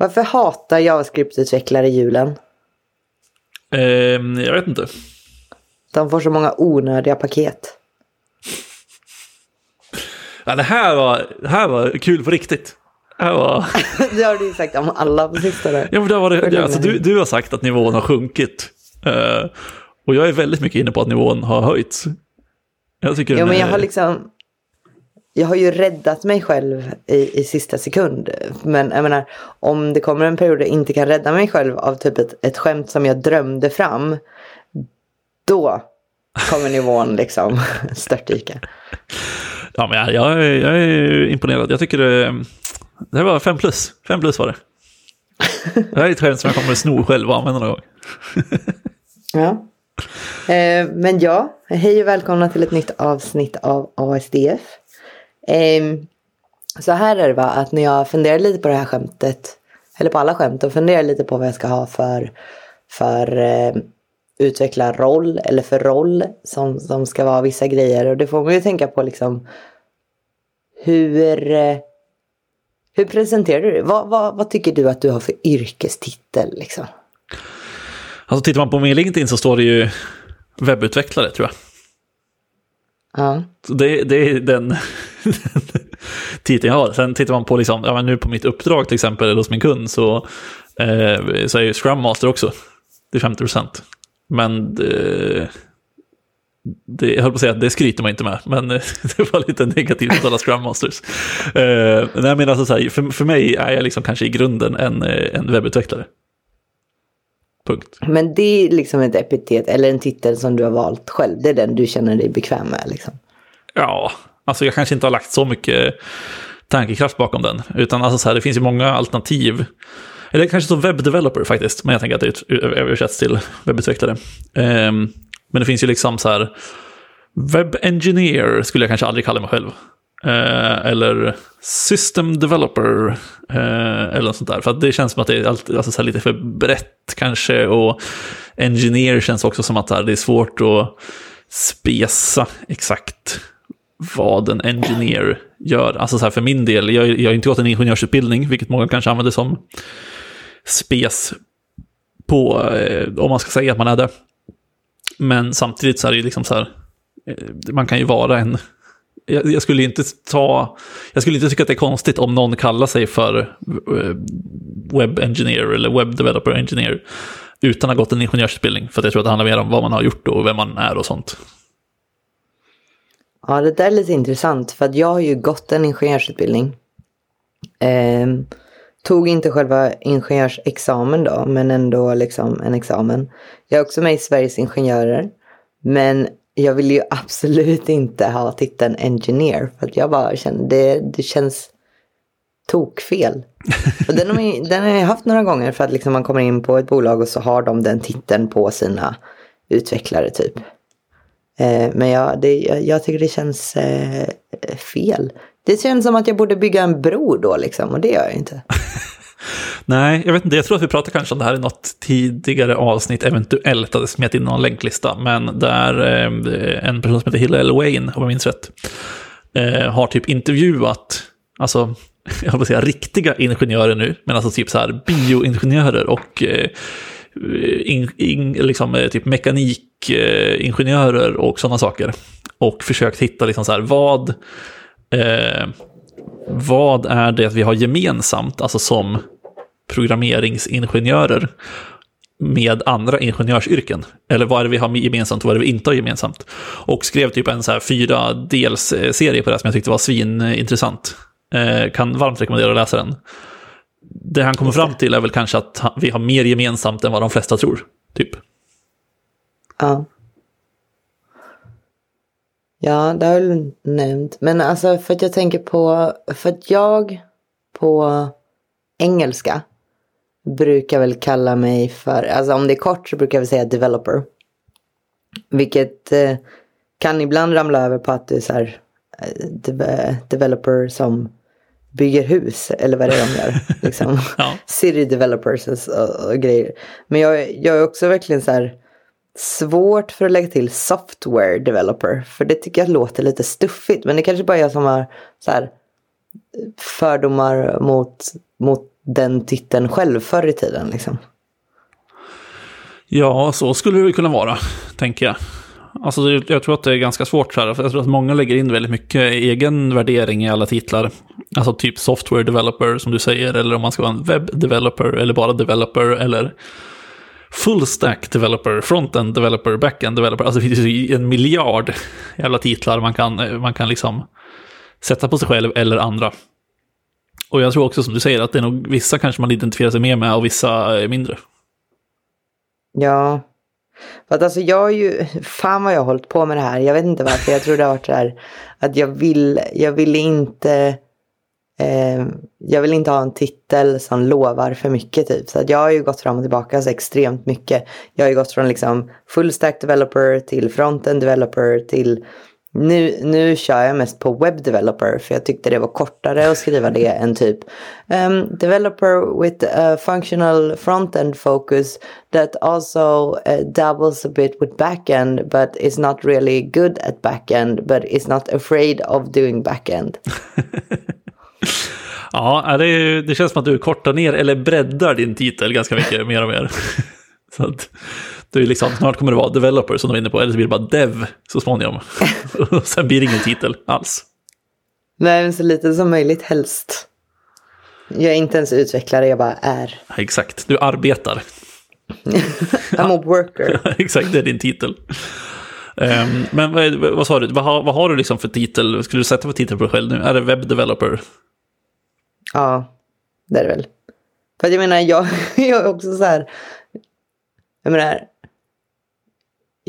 Varför hatar JavaScript-utvecklare julen? Eh, jag vet inte. De får så många onödiga paket. Ja, det, här var, det här var kul på riktigt. Det var... det har du ju sagt om alla på sistone. Ja, men var det, alltså, du, du har sagt att nivån har sjunkit. Uh, och jag är väldigt mycket inne på att nivån har höjts. Jag tycker ja, men jag har liksom... Jag har ju räddat mig själv i, i sista sekund. Men jag menar, om det kommer en period där jag inte kan rädda mig själv av typ ett, ett skämt som jag drömde fram. Då kommer nivån liksom störtdyka. Ja, men jag, jag, jag, är imponerad. Jag tycker det, det var fem plus. Fem plus var det. Det här är ett skämt som jag kommer att sno själv och använda någon gång. ja. Eh, men ja, hej och välkomna till ett nytt avsnitt av ASDF. Um, så här är det va, att när jag funderar lite på det här skämtet, eller på alla skämt, och funderar lite på vad jag ska ha för, för eh, utveckla roll eller för roll som, som ska vara vissa grejer. Och det får man ju tänka på liksom hur, eh, hur presenterar du det? Vad, vad, vad tycker du att du har för yrkestitel liksom? Alltså tittar man på min LinkedIn så står det ju webbutvecklare tror jag. Ja. Så det, det är den, den titeln jag har. Sen tittar man på, liksom, ja, men nu på mitt uppdrag till exempel, eller hos min kund, så, eh, så är ju Scrum Master också. Det är 50 procent. Men det, det, jag höll på att säga att det skryter man inte med, men det var lite negativt mot alla Scrum Masters. Eh, nej, men alltså så här, för, för mig är jag liksom kanske i grunden en, eh, en webbutvecklare. Punkt. Men det är liksom ett epitet eller en titel som du har valt själv. Det är den du känner dig bekväm med liksom. Ja, alltså jag kanske inte har lagt så mycket tankekraft bakom den. Utan alltså så här, det finns ju många alternativ. Eller kanske så webbdeveloper faktiskt, men jag tänker att det översätts till webbutvecklare. Um, men det finns ju liksom så här, web engineer skulle jag kanske aldrig kalla mig själv. Eh, eller system developer. Eh, eller något sånt där. För att det känns som att det är alltid, alltså, så lite för brett kanske. Och engineer känns också som att det är svårt att spesa exakt vad en engineer gör. Alltså så här för min del, jag, jag har inte gått en ingenjörsutbildning, vilket många kanske använder som spes på, eh, om man ska säga att man är det. Men samtidigt så är det ju liksom så här, eh, man kan ju vara en, jag, jag, skulle inte ta, jag skulle inte tycka att det är konstigt om någon kallar sig för eh, web engineer eller web developer engineer utan att ha gått en ingenjörsutbildning. För jag tror att det handlar mer om vad man har gjort och vem man är och sånt. Ja, det där är lite intressant för att jag har ju gått en ingenjörsutbildning. Eh, tog inte själva ingenjörsexamen då, men ändå liksom en examen. Jag är också med i Sveriges Ingenjörer. Men jag vill ju absolut inte ha titeln engineer. För att jag bara känner, det, det känns tokfel. Och den, har jag, den har jag haft några gånger för att liksom man kommer in på ett bolag och så har de den titeln på sina utvecklare typ. Eh, men jag, det, jag, jag, tycker det känns eh, fel. Det känns som att jag borde bygga en bro då liksom och det gör jag inte. Nej, jag vet inte. Jag tror att vi pratade kanske om det här i något tidigare avsnitt, eventuellt hade smet in någon länklista. Men där eh, en person som heter Hillel Wayne, om jag minns rätt, eh, har typ intervjuat, alltså, jag vill säga riktiga ingenjörer nu, men alltså typ så här bioingenjörer och eh, in, in, liksom, eh, typ mekanikingenjörer och sådana saker. Och försökt hitta liksom så här, vad eh, vad är det vi har gemensamt, alltså som programmeringsingenjörer med andra ingenjörsyrken? Eller vad är det vi har gemensamt och vad är det vi inte har gemensamt? Och skrev typ en så här fyra dels serie på det som jag tyckte var svinintressant. Eh, kan varmt rekommendera att läsa den. Det han kommer fram till är väl kanske att vi har mer gemensamt än vad de flesta tror. Typ. Ja. Ja, det har du nämnt. Men alltså för att jag tänker på, för att jag på engelska brukar väl kalla mig för, alltså om det är kort så brukar jag väl säga developer. Vilket eh, kan ibland ramla över på att du är så här, eh, de developer som bygger hus eller vad det är de gör. liksom. ja. City developers och, och, grejer. Men jag, jag är också verkligen så här, svårt för att lägga till software developer. För det tycker jag låter lite stuffigt. Men det kanske bara är jag som har så här, fördomar mot, mot den titeln själv förr i tiden. Liksom. Ja, så skulle det kunna vara, tänker jag. Alltså, jag tror att det är ganska svårt så här, för jag tror att många lägger in väldigt mycket egen värdering i alla titlar. Alltså typ software developer som du säger, eller om man ska vara en webb developer, eller bara developer, eller full stack developer, front-end developer, back-end developer. Alltså det finns ju en miljard jävla titlar man kan, man kan liksom sätta på sig själv eller andra. Och jag tror också som du säger att det är nog vissa kanske man identifierar sig mer med och vissa mindre. Ja, för att alltså jag är ju, fan vad jag har hållit på med det här. Jag vet inte varför, jag tror det har varit så här att jag vill, jag vill inte, eh, jag vill inte ha en titel som lovar för mycket typ. Så att jag har ju gått fram och tillbaka så extremt mycket. Jag har ju gått från liksom full stack developer till frontend developer till nu, nu kör jag mest på web developer för jag tyckte det var kortare att skriva det än typ um, developer with a functional front-end focus that also uh, dabbles a bit with back-end but is not really good at back-end but is not afraid of doing back-end. ja, det, det känns som att du kortar ner eller breddar din titel ganska mycket mer och mer. Så att, det är liksom, snart kommer det vara developer som de är inne på, eller så blir det bara dev så småningom. och sen blir det ingen titel alls. Nej, men så lite som möjligt helst. Jag är inte ens utvecklare, jag bara är. Exakt, du arbetar. I'm a worker. exakt, det är din titel. Um, men vad, vad, sa du, vad har, vad har du liksom för titel? Skulle du sätta för titel på dig själv nu? Är det webb developer? Ja, det är det väl. För jag menar, jag, jag är också så här, jag menar,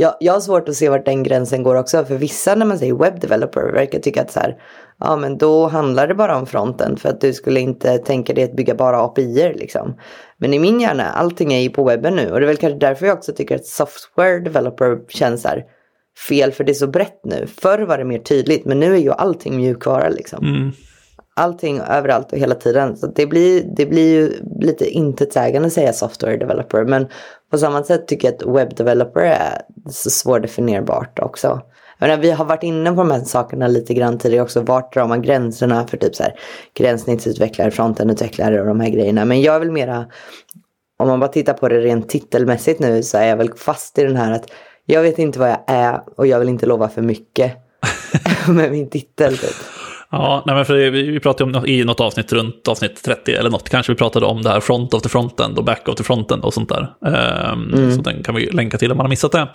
jag, jag har svårt att se vart den gränsen går också. För vissa när man säger web developer verkar tycka att så här, ja men då handlar det bara om fronten. För att du skulle inte tänka dig att bygga bara API liksom. Men i min hjärna, allting är ju på webben nu. Och det är väl kanske därför jag också tycker att software developer känns här fel. För det är så brett nu. Förr var det mer tydligt, men nu är ju allting mjukvara liksom. Mm allting överallt och hela tiden. Så det blir, det blir ju lite intetsägande att säga software developer. Men på samma sätt tycker jag att web developer är så svårdefinierbart också. Jag menar, vi har varit inne på de här sakerna lite grann tidigare också. Vart drar man gränserna för typ så här gränssnittsutvecklare, frontendutvecklare och de här grejerna. Men jag är väl mera, om man bara tittar på det rent titelmässigt nu så är jag väl fast i den här att jag vet inte vad jag är och jag vill inte lova för mycket med min titel. Typ. Ja, nej men för vi pratade om i något avsnitt runt avsnitt 30 eller något, kanske vi pratade om det här front of the frontend och back of the frontend och sånt där. Um, mm. Så den kan vi länka till om man har missat det.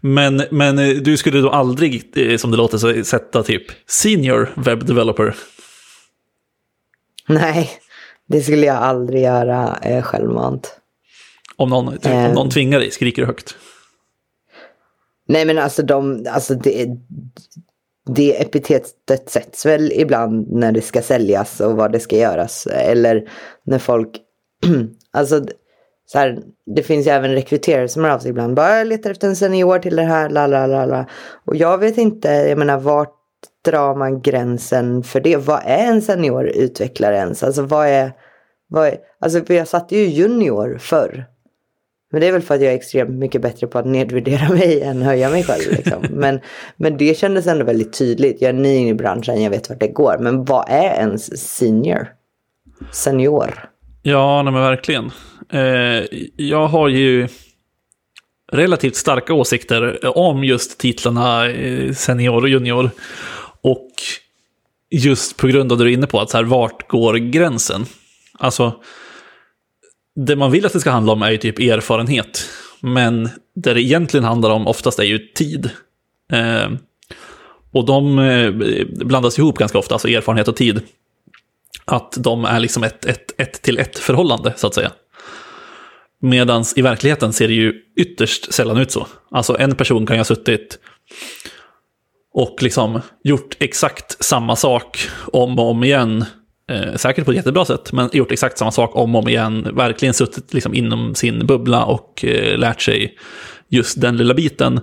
Men, men eh, du skulle då aldrig, eh, som det låter, sätta typ senior web developer? Nej, det skulle jag aldrig göra eh, självmant. Om någon, typ, um. om någon tvingar dig, skriker du högt? Nej men alltså de, alltså det, det epitetet sätts väl ibland när det ska säljas och vad det ska göras. Eller när folk, alltså så här, det finns ju även rekryterare som hör av sig ibland. Bara jag letar efter en senior till det här, la la la la. Och jag vet inte, jag menar vart drar man gränsen för det? Vad är en senior utvecklare ens? Alltså vad är, vad är alltså jag satte ju junior förr. Men det är väl för att jag är extremt mycket bättre på att nedvärdera mig än höja mig själv. Liksom. Men, men det kändes ändå väldigt tydligt. Jag är ny i branschen, jag vet vart det går. Men vad är ens senior? Senior? Ja, nej men verkligen. Eh, jag har ju relativt starka åsikter om just titlarna eh, senior och junior. Och just på grund av det du är inne på, att så här, vart går gränsen? Alltså, det man vill att det ska handla om är ju typ erfarenhet. Men det det egentligen handlar om oftast är ju tid. Eh, och de eh, blandas ihop ganska ofta, alltså erfarenhet och tid. Att de är liksom ett, ett, ett till ett förhållande, så att säga. Medan i verkligheten ser det ju ytterst sällan ut så. Alltså en person kan ju ha suttit och liksom gjort exakt samma sak om och om igen eh, säkert på ett jättebra sätt, men gjort exakt samma sak om och om igen. Verkligen suttit liksom inom sin bubbla och eh, lärt sig just den lilla biten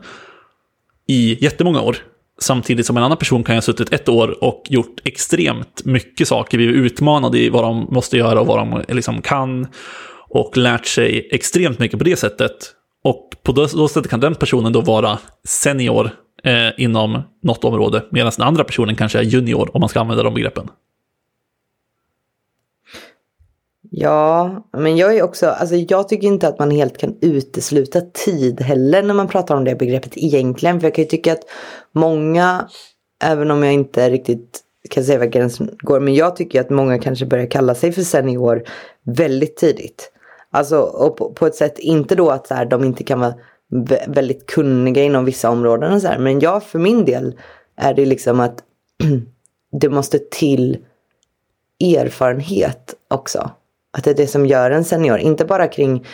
i jättemånga år. Samtidigt som en annan person kan ha suttit ett år och gjort extremt mycket saker, blivit utmanade i vad de måste göra och vad de liksom kan. Och lärt sig extremt mycket på det sättet. Och på det sättet kan den personen då vara senior eh, inom något område, medan den andra personen kanske är junior, om man ska använda de begreppen. Ja, men jag är också, alltså jag tycker inte att man helt kan utesluta tid heller när man pratar om det begreppet egentligen. För jag kan ju tycka att många, även om jag inte riktigt kan säga var gränsen går, men jag tycker att många kanske börjar kalla sig för senior väldigt tidigt. Alltså, och på, på ett sätt, inte då att så här, de inte kan vara väldigt kunniga inom vissa områden och så här, men jag för min del är det liksom att det måste till erfarenhet också. Att det är det som gör en senior. Inte bara kring,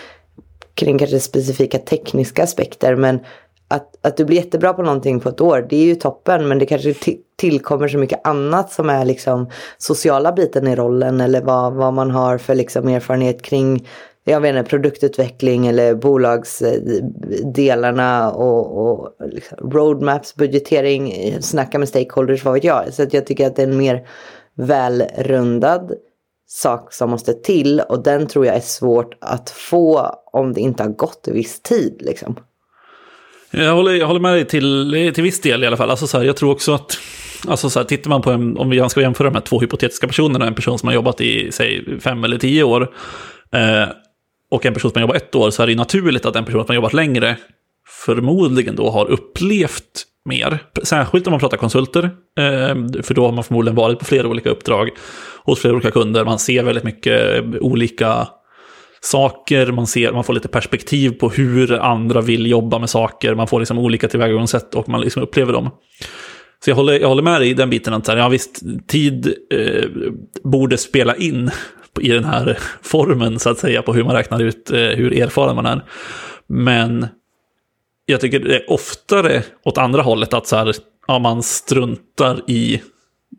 kring kanske specifika tekniska aspekter men att, att du blir jättebra på någonting på ett år, det är ju toppen men det kanske tillkommer så mycket annat som är liksom sociala biten i rollen eller vad, vad man har för liksom erfarenhet kring jag vet inte, produktutveckling eller bolagsdelarna och, och liksom roadmaps, budgetering, snacka med stakeholders, vad vet jag. Så att jag tycker att det är en mer välrundad sak som måste till och den tror jag är svårt att få om det inte har gått viss tid. Liksom. Jag håller, jag håller med dig till, till viss del i alla fall. Alltså så här, jag tror också att, alltså så här, tittar man på en, om vi ska jämföra de här två hypotetiska personerna, en person som har jobbat i, säg, fem eller tio år, eh, och en person som har jobbat ett år, så är det naturligt att en person som har jobbat längre förmodligen då har upplevt mer. Särskilt om man pratar konsulter, eh, för då har man förmodligen varit på flera olika uppdrag hos flera olika kunder. Man ser väldigt mycket olika saker, man, ser, man får lite perspektiv på hur andra vill jobba med saker, man får liksom olika tillvägagångssätt och man liksom upplever dem. Så jag håller, jag håller med dig i den biten att ja, visst, tid eh, borde spela in i den här formen så att säga på hur man räknar ut eh, hur erfaren man är. Men jag tycker det är oftare åt andra hållet att så här, ja, man struntar i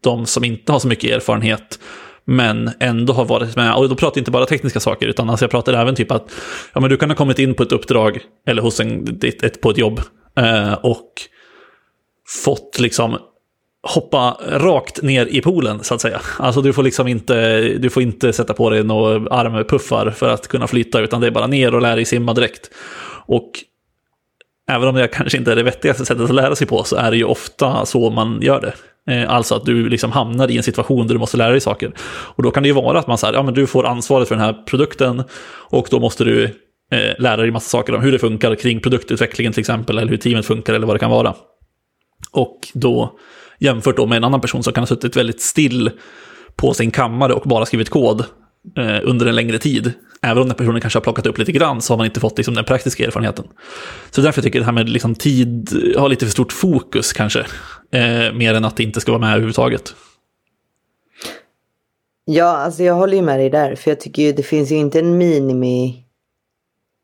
de som inte har så mycket erfarenhet men ändå har varit med. Och då pratar jag inte bara tekniska saker, utan alltså jag pratar även typ att ja, men du kan ha kommit in på ett uppdrag eller hos en, ett, på ett jobb eh, och fått liksom hoppa rakt ner i poolen så att säga. Alltså du får liksom inte, du får inte sätta på dig några armpuffar för att kunna flyta, utan det är bara ner och lära dig simma direkt. Och även om det kanske inte är det vettigaste sättet att lära sig på, så är det ju ofta så man gör det. Eh, alltså att du liksom hamnar i en situation där du måste lära dig saker. Och då kan det ju vara att man säger, ja men du får ansvaret för den här produkten och då måste du eh, lära dig massa saker om hur det funkar kring produktutvecklingen till exempel, eller hur teamet funkar eller vad det kan vara. Och då jämfört då med en annan person som kan ha suttit väldigt still på sin kammare och bara skrivit kod eh, under en längre tid. Även om den personen kanske har plockat upp lite grann så har man inte fått liksom, den praktiska erfarenheten. Så därför tycker jag det här med liksom, tid har lite för stort fokus kanske. Eh, mer än att det inte ska vara med överhuvudtaget. Ja, alltså jag håller ju med dig där. För jag tycker ju det finns ju inte en minimi...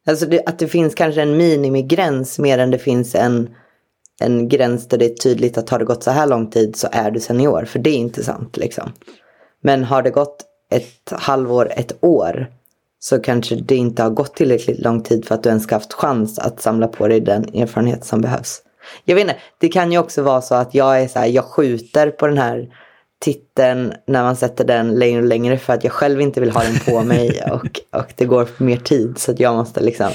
Alltså det, att det finns kanske en minimigräns mer än det finns en, en gräns där det är tydligt att har det gått så här lång tid så är du senior. För det är inte sant liksom. Men har det gått ett halvår, ett år så kanske det inte har gått tillräckligt lång tid för att du ens ska haft chans att samla på dig den erfarenhet som behövs. Jag vet inte, det kan ju också vara så att jag är så här, jag skjuter på den här titeln när man sätter den längre och längre för att jag själv inte vill ha den på mig och, och det går för mer tid så att jag måste liksom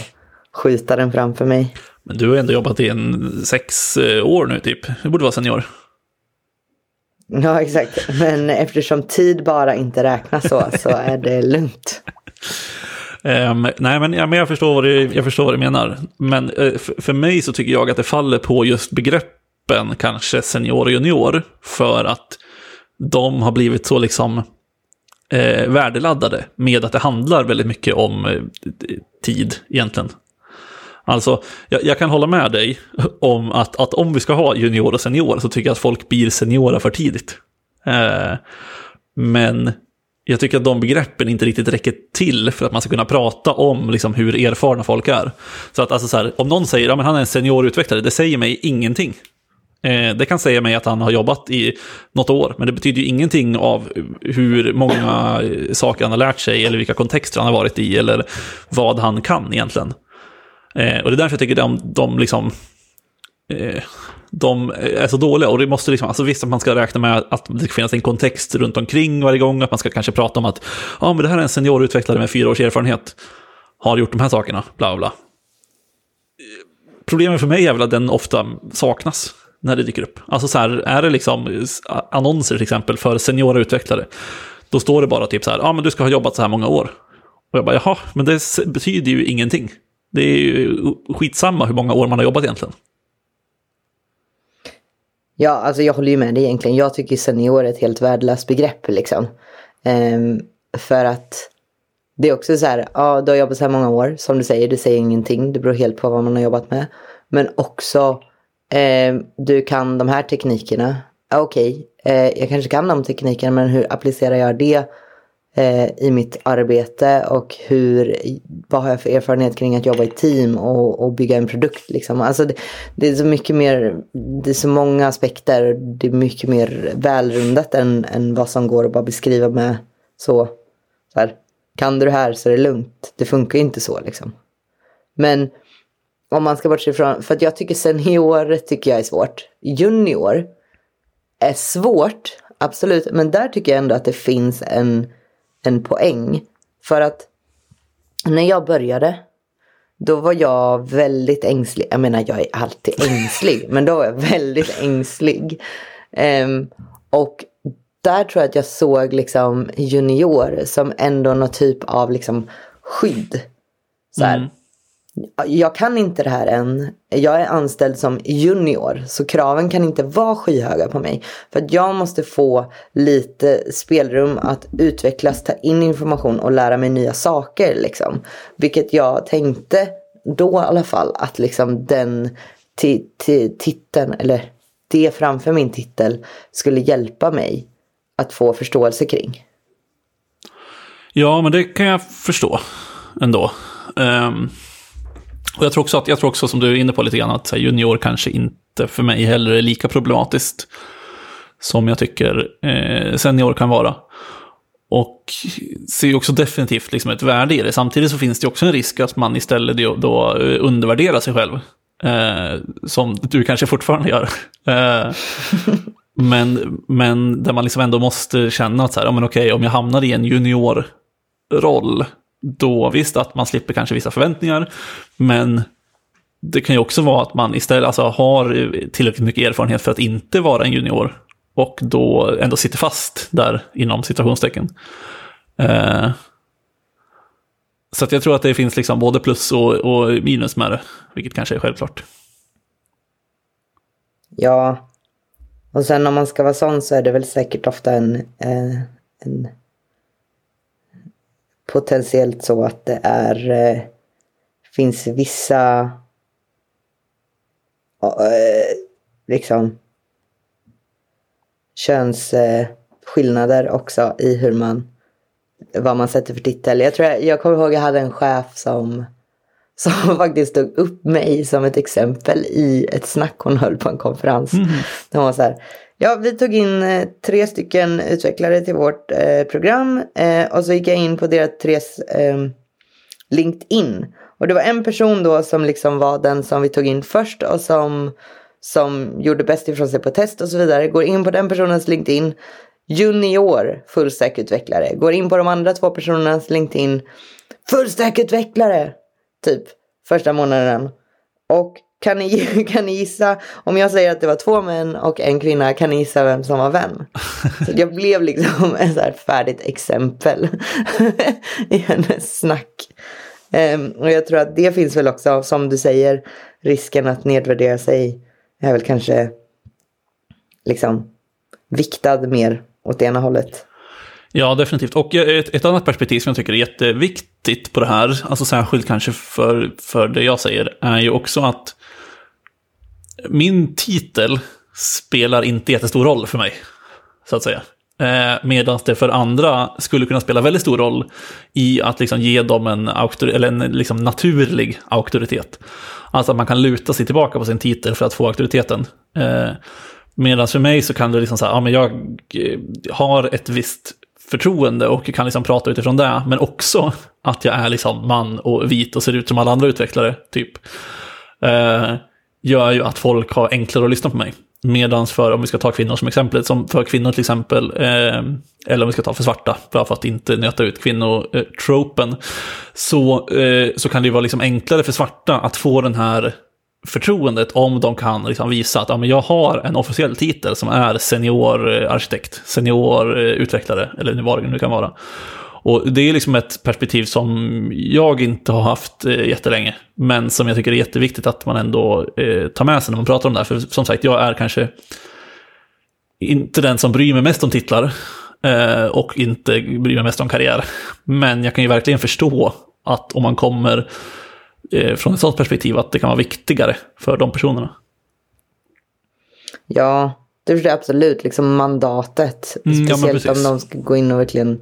skjuta den framför mig. Men du har ändå jobbat i en sex eh, år nu typ, du borde vara senior. Ja, exakt. Men eftersom tid bara inte räknas så, så är det lugnt. Um, nej, men, ja, men jag, förstår vad du, jag förstår vad du menar. Men uh, för mig så tycker jag att det faller på just begreppen kanske senior och junior. För att de har blivit så liksom eh, värdeladdade med att det handlar väldigt mycket om eh, tid egentligen. Alltså, jag, jag, kan hålla med dig om att, att om vi ska ha junior och senior så tycker jag att folk blir seniora för tidigt. Eh, men jag tycker att de begreppen inte riktigt räcker till för att man ska kunna prata om liksom, hur erfarna folk är. Så att alltså, så här, om någon säger att ja, han är en seniorutvecklare, det säger mig ingenting. Eh, det kan säga mig att han har jobbat i något år, men det betyder ju ingenting av hur många eh, saker han har lärt sig, eller vilka kontexter han har varit i, eller vad han kan egentligen. Eh, och det är därför jag tycker de, de liksom... Eh, de är så dåliga och det måste liksom, alltså visst att man ska räkna med att det finns en kontext runt omkring varje gång, att man ska kanske prata om att ja, men det här är en seniorutvecklare med fyra års erfarenhet, har gjort de här sakerna, bla bla. Problemet för mig är väl att den ofta saknas när det dyker upp. Alltså så här, är det liksom annonser till exempel för seniora utvecklare, Då står det bara typ så här, ja ah, men du ska ha jobbat så här många år. Och jag bara, jaha, men det betyder ju ingenting. Det är ju skitsamma hur många år man har jobbat egentligen. Ja, alltså jag håller ju med dig egentligen. Jag tycker senior är ett helt värdelöst begrepp liksom. Um, för att det är också så här, ja du har jobbat så här många år, som du säger, det säger ingenting, det beror helt på vad man har jobbat med. Men också, eh, du kan de här teknikerna, okej, okay, eh, jag kanske kan de teknikerna, men hur applicerar jag det eh, i mitt arbete och hur, vad har jag för erfarenhet kring att jobba i team och, och bygga en produkt liksom. Alltså det, det, är så mycket mer, det är så många aspekter, det är mycket mer välrundat än, än vad som går att bara beskriva med så, så här, kan du det här så är det lugnt. Det funkar ju inte så liksom. Men om man ska bortse ifrån, för att jag tycker senior tycker jag är svårt. Junior är svårt, absolut, men där tycker jag ändå att det finns en, en poäng. För att när jag började, då var jag väldigt ängslig. Jag menar, jag är alltid ängslig, men då var jag väldigt ängslig. Um, och där tror jag att jag såg liksom junior som ändå någon typ av liksom skydd. Så här, mm. Jag kan inte det här än. Jag är anställd som junior så kraven kan inte vara skyhöga på mig. För att jag måste få lite spelrum att utvecklas, ta in information och lära mig nya saker. Liksom. Vilket jag tänkte då i alla fall att liksom den titeln, eller det framför min titel skulle hjälpa mig att få förståelse kring. Ja, men det kan jag förstå ändå. Um, och jag tror, också att, jag tror också, som du är inne på lite grann, att här, junior kanske inte för mig heller är lika problematiskt som jag tycker eh, senior kan vara. Och ser också definitivt liksom ett värde i det. Samtidigt så finns det också en risk att man istället då eh, undervärderar sig själv. Eh, som du kanske fortfarande gör. Eh, men, men där man liksom ändå måste känna att så här, ja, men okej, om jag hamnar i en juniorroll, då visst att man slipper kanske vissa förväntningar, men det kan ju också vara att man istället alltså, har tillräckligt mycket erfarenhet för att inte vara en junior och då ändå sitter fast där inom situationstecken. Eh, så jag tror att det finns liksom både plus och, och minus med det, vilket kanske är självklart. Ja, och sen om man ska vara sån så är det väl säkert ofta en, eh, en potentiellt så att det är eh, finns vissa eh, liksom könsskillnader också i hur man vad man sätter för titel. Jag tror jag, jag kommer ihåg att jag hade en chef som som faktiskt tog upp mig som ett exempel i ett snack hon höll på en konferens. Mm. Hon var så här, ja vi tog in eh, tre stycken utvecklare till vårt eh, program eh, och så gick jag in på deras tres eh, LinkedIn. Och det var en person då som liksom var den som vi tog in först och som, som gjorde bäst ifrån sig på test och så vidare. Går in på den personens LinkedIn. Junior fullstackutvecklare. Går in på de andra två personernas LinkedIn. Fullstackutvecklare typ första månaden. Och kan ni, kan ni gissa, om jag säger att det var två män och en kvinna, kan ni gissa vem som var vem? Så jag blev liksom ett så här färdigt exempel i hennes snack. Um, och jag tror att det finns väl också, som du säger, risken att nedvärdera sig är väl kanske liksom viktad mer åt ena hållet. Ja, definitivt. Och ett, ett, annat perspektiv som jag tycker är jätteviktigt på det här, alltså särskilt kanske för, för det jag säger, är ju också att min titel spelar inte jättestor roll för mig, så att säga. Eh, Medan det för andra skulle kunna spela väldigt stor roll i att liksom ge dem en, auktor eller en liksom naturlig auktoritet. Alltså att man kan luta sig tillbaka på sin titel för att få auktoriteten. Eh, Medan för mig så kan det liksom säga, ja men jag eh, har ett visst förtroende och kan liksom prata utifrån det. Men också att jag är liksom man och vit och ser ut som alla andra utvecklare, typ. Eh, gör ju att folk har enklare att lyssna på mig. Medan för, om vi ska ta kvinnor som exempel, som för kvinnor till exempel, eh, eller om vi ska ta för svarta, bara för att inte nöta ut kvinnotropen, så, eh, så kan det ju vara liksom enklare för svarta att få den här förtroendet om de kan liksom visa att ja, men jag har en officiell titel som är seniorarkitekt, eh, seniorutvecklare eh, eller vad det nu kan vara. Och det är liksom ett perspektiv som jag inte har haft eh, jättelänge, men som jag tycker är jätteviktigt att man ändå eh, tar med sig när man pratar om det här. För som sagt, jag är kanske inte den som bryr mig mest om titlar eh, och inte bryr mig mest om karriär. Men jag kan ju verkligen förstå att om man kommer eh, från ett sådant perspektiv att det kan vara viktigare för de personerna. Ja, det förstår jag absolut. Liksom mandatet. Mm, ja, Speciellt om de ska gå in och verkligen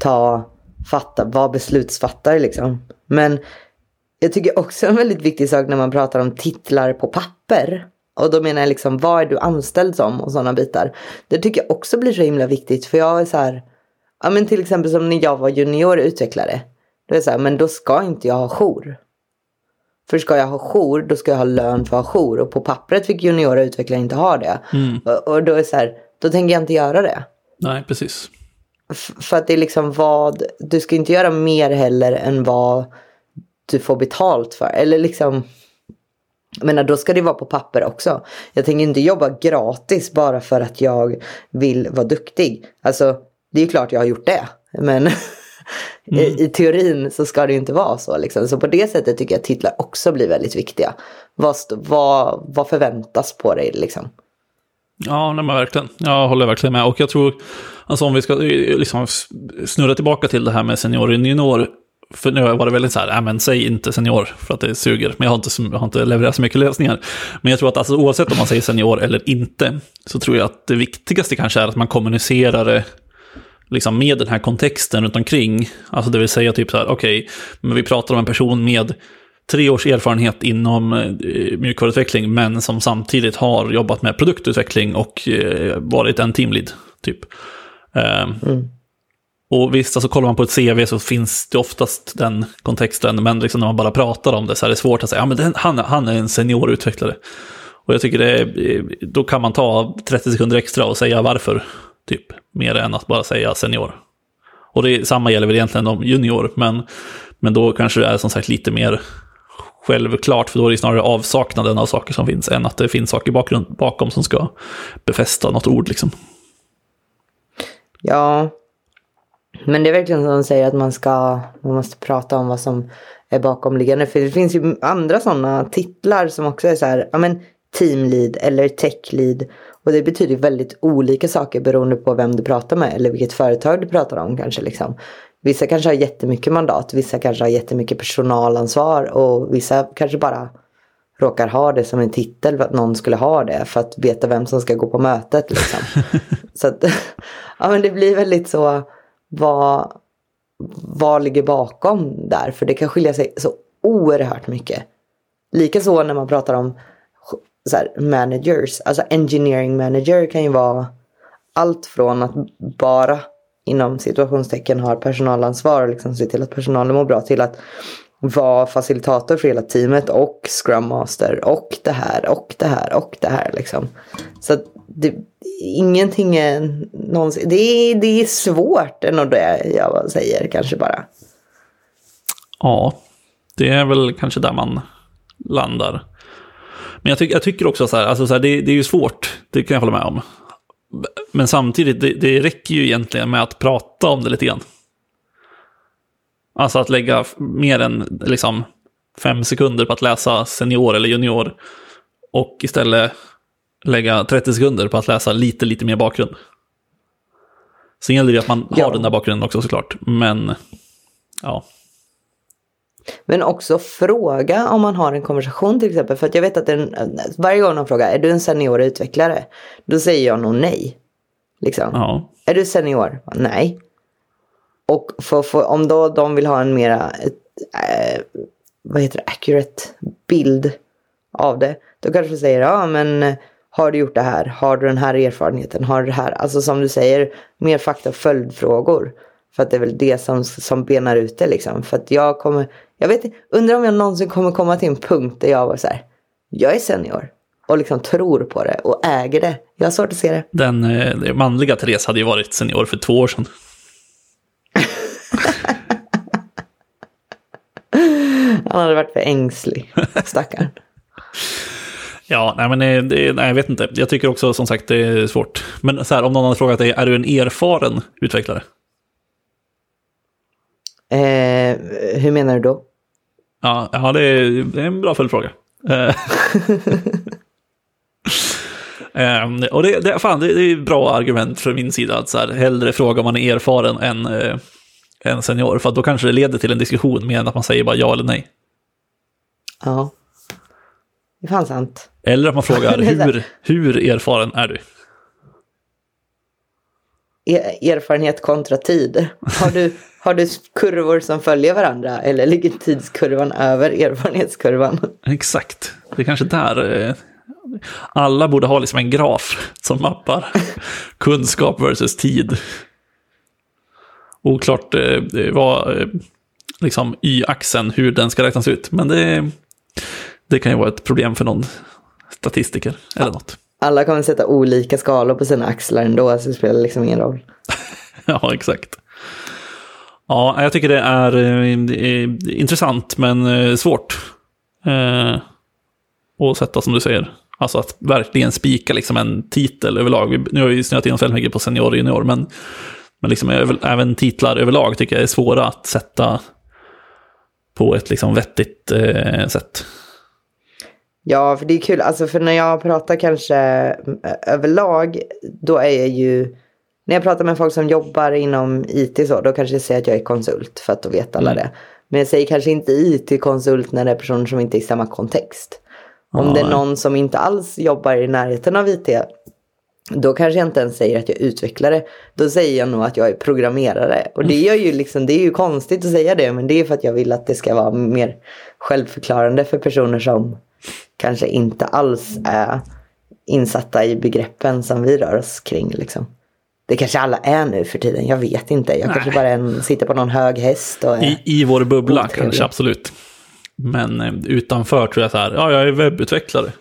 ta, fatta, vara beslutsfattare liksom. Men jag tycker också en väldigt viktig sak när man pratar om titlar på papper. Och då menar jag liksom, vad är du anställd som och sådana bitar. Det tycker jag också blir så himla viktigt. För jag är så här, ja men till exempel som när jag var junior utvecklare. Då är det så här, men då ska inte jag ha jour. För ska jag ha jour, då ska jag ha lön för att ha jour. Och på pappret fick juniora utvecklare inte ha det. Mm. Och, och då är så här, då tänker jag inte göra det. Nej, precis. För att det är liksom vad, du ska inte göra mer heller än vad du får betalt för. Eller liksom, jag menar då ska det vara på papper också. Jag tänker inte jobba gratis bara för att jag vill vara duktig. Alltså det är ju klart jag har gjort det. Men i, i teorin så ska det ju inte vara så. Liksom. Så på det sättet tycker jag att titlar också blir väldigt viktiga. Vad, vad, vad förväntas på dig liksom? Ja, nej, men verkligen. Jag håller verkligen med. Och jag tror, alltså om vi ska eh, liksom snurra tillbaka till det här med senior och junior. För nu har jag varit väldigt så här, äh, men säg inte senior för att det suger. Men jag har inte, jag har inte levererat så mycket lösningar. Men jag tror att alltså, oavsett om man säger senior eller inte, så tror jag att det viktigaste kanske är att man kommunicerar det liksom med den här kontexten runt omkring. Alltså det vill säga typ så här, okej, men vi pratar om en person med tre års erfarenhet inom eh, mjukvaruutveckling, men som samtidigt har jobbat med produktutveckling och eh, varit en teamlead, typ. Eh, Och visst, alltså kollar man på ett CV så finns det oftast den kontexten, men liksom när man bara pratar om det så är det svårt att säga, ja men den, han, han är en seniorutvecklare. Och jag tycker det är, då kan man ta 30 sekunder extra och säga varför, typ, mer än att bara säga senior. Och det samma gäller väl egentligen om junior, men, men då kanske det är som sagt lite mer självklart, för då är det snarare avsaknaden av saker som finns, än att det finns saker bakgrund, bakom som ska befästa något ord liksom. Ja. Men det är verkligen som de säger att man ska, man måste prata om vad som är bakomliggande. För det finns ju andra sådana titlar som också är så här, ja men teamlead eller techlead. Och det betyder väldigt olika saker beroende på vem du pratar med eller vilket företag du pratar om kanske liksom. Vissa kanske har jättemycket mandat, vissa kanske har jättemycket personalansvar och vissa kanske bara råkar ha det som en titel för att någon skulle ha det för att veta vem som ska gå på mötet liksom. så att, ja men det blir väldigt så, vad, vad ligger bakom där? För det kan skilja sig så oerhört mycket. Likaså när man pratar om så här, managers, alltså engineering manager kan ju vara allt från att bara inom situationstecken har personalansvar och liksom se till att personalen mår bra till att vara facilitator för hela teamet och scrum master och det här och det här och det här liksom. Så att det, ingenting är någonsin, det är, det är svårt än det jag säger kanske bara. Ja, det är väl kanske där man landar. Men jag, ty jag tycker också så här, alltså så här, det, det är ju svårt, det kan jag hålla med om. Men samtidigt, det, det räcker ju egentligen med att prata om det lite grann. Alltså att lägga mer än liksom, fem sekunder på att läsa senior eller junior. Och istället lägga 30 sekunder på att läsa lite, lite mer bakgrund. Sen gäller det att man Ja. har den där bakgrunden också såklart. Men, ja. Men också fråga om man har en konversation till exempel. För att jag vet att en, varje gång de frågar, är du en senior utvecklare? Då säger jag nog nej. Liksom. ja. Är du senior? Nej. Och för, för, om då de vill ha en mera, ett, eh, vad heter det, accurate bild av det. Då kanske du säger, ja men har du gjort det här? Har du den här erfarenheten? Har du det här? Alltså som du säger, mer fakta och följdfrågor. För att det är väl det som, som benar ut det liksom. För att jag kommer, jag vet undrar om jag någonsin kommer komma till en punkt där jag var så här, jag är senior. Och liksom tror på det och äger det. Jag har svårt att se det. Den, eh, den manliga Therese hade ju varit senior för två år sedan. Han hade varit för ängslig, stackarn. Ja, nej men det, det, nej, jag vet inte. Jag tycker också som sagt det är svårt. Men så här, om någon hade frågat dig, är du en erfaren utvecklare? Eh, hur menar du då? Ja, ja det, är, det är en bra följdfråga. Ehm, och det, det, fan, det, det är ett bra argument från min sida att så här, hellre fråga om man är erfaren än, eh, än senior. För då kanske det leder till en diskussion mer än att man säger bara ja eller nej. Ja. Det är fan sant. Eller att man frågar hur, hur erfaren är du? E- erfarenhet kontra tid. Har du, har du kurvor som följer varandra eller ligger tidskurvan över erfarenhetskurvan? Exakt. Det är kanske där eh, alla borde ha liksom en graf som mappar kunskap versus tid. Oklart eh, vad, eh, liksom y-axeln hur den ska räknas ut. Men det, det kan ju vara ett problem för någon statistiker eller något. Alla kommer sätta olika skalor på sina axlar ändå, så det spelar liksom ingen roll. Ja, exakt. Ja, jag tycker det är, eh, är intressant men eh, svårt. Eh, att sätta som du säger. Alltså att verkligen spika liksom en titel överlag. Nu har vi snöat in oss väldigt mycket på senior och junior, men, men liksom över, även titlar överlag tycker jag är svåra att sätta på ett liksom vettigt eh, sätt. Ja, för det är kul. Alltså för när jag pratar kanske överlag, då är jag ju... När jag pratar med folk som jobbar inom IT så, då kanske jag säger att jag är konsult för att då vet alla det. Men jag säger kanske inte IT-konsult när det är personer som inte är i samma kontext. Om det är någon som inte alls jobbar i närheten av IT, då kanske jag inte ens säger att jag är utvecklare. Då säger jag nog att jag är programmerare. Och det är ju liksom, det är ju konstigt att säga det, men det är för att jag vill att det ska vara mer självförklarande för personer som kanske inte alls är insatta i begreppen som vi rör oss kring. Liksom. Det kanske alla är nu för tiden, jag vet inte. Jag kanske bara en, sitter på någon hög häst och. I, I vår bubbla Otrevligt. kanske, absolut. Men eh, utanför tror jag så här, ja, jag är webbutvecklare.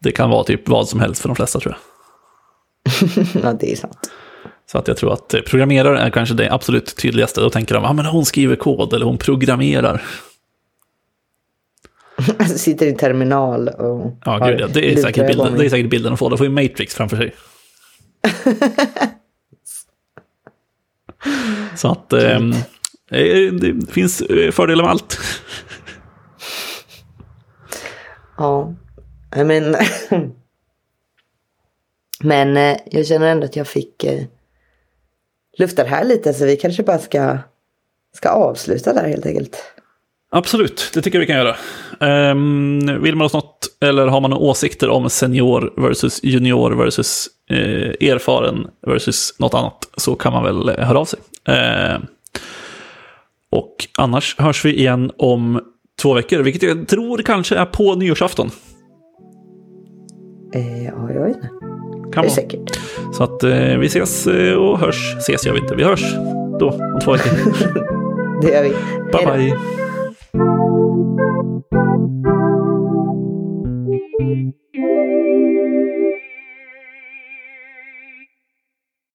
Det kan vara typ vad som helst för de flesta tror jag. ja, det är sant. Så att jag tror att eh, programmerare är kanske det absolut tydligaste. Då tänker de, ja men hon skriver kod eller hon programmerar. Alltså, sitter i terminal och Ja, gud, ja, det, är säkert bilden, det är säkert bilden att få. Då får ju Matrix framför sig. Så att eh, det finns eh, fördelar med allt. Ja, men... men eh, jag känner ändå att jag fick eh, lufta det här lite så vi kanske bara ska, ska avsluta där helt enkelt. Absolut, det tycker jag vi kan göra. Um, vill man oss något eller har man några åsikter om senior versus junior versus eh, erfaren versus något annat så kan man väl eh, höra av sig. Eh, och annars hörs vi igen om två veckor, vilket jag tror kanske är på nyårsafton. Eh, ja, jag vet inte. Det Kan är vara. säkert. Så att eh, vi ses eh, och hörs. Ses gör vi inte, vi hörs då om två veckor. Det gör vi. bye Hej då. bye.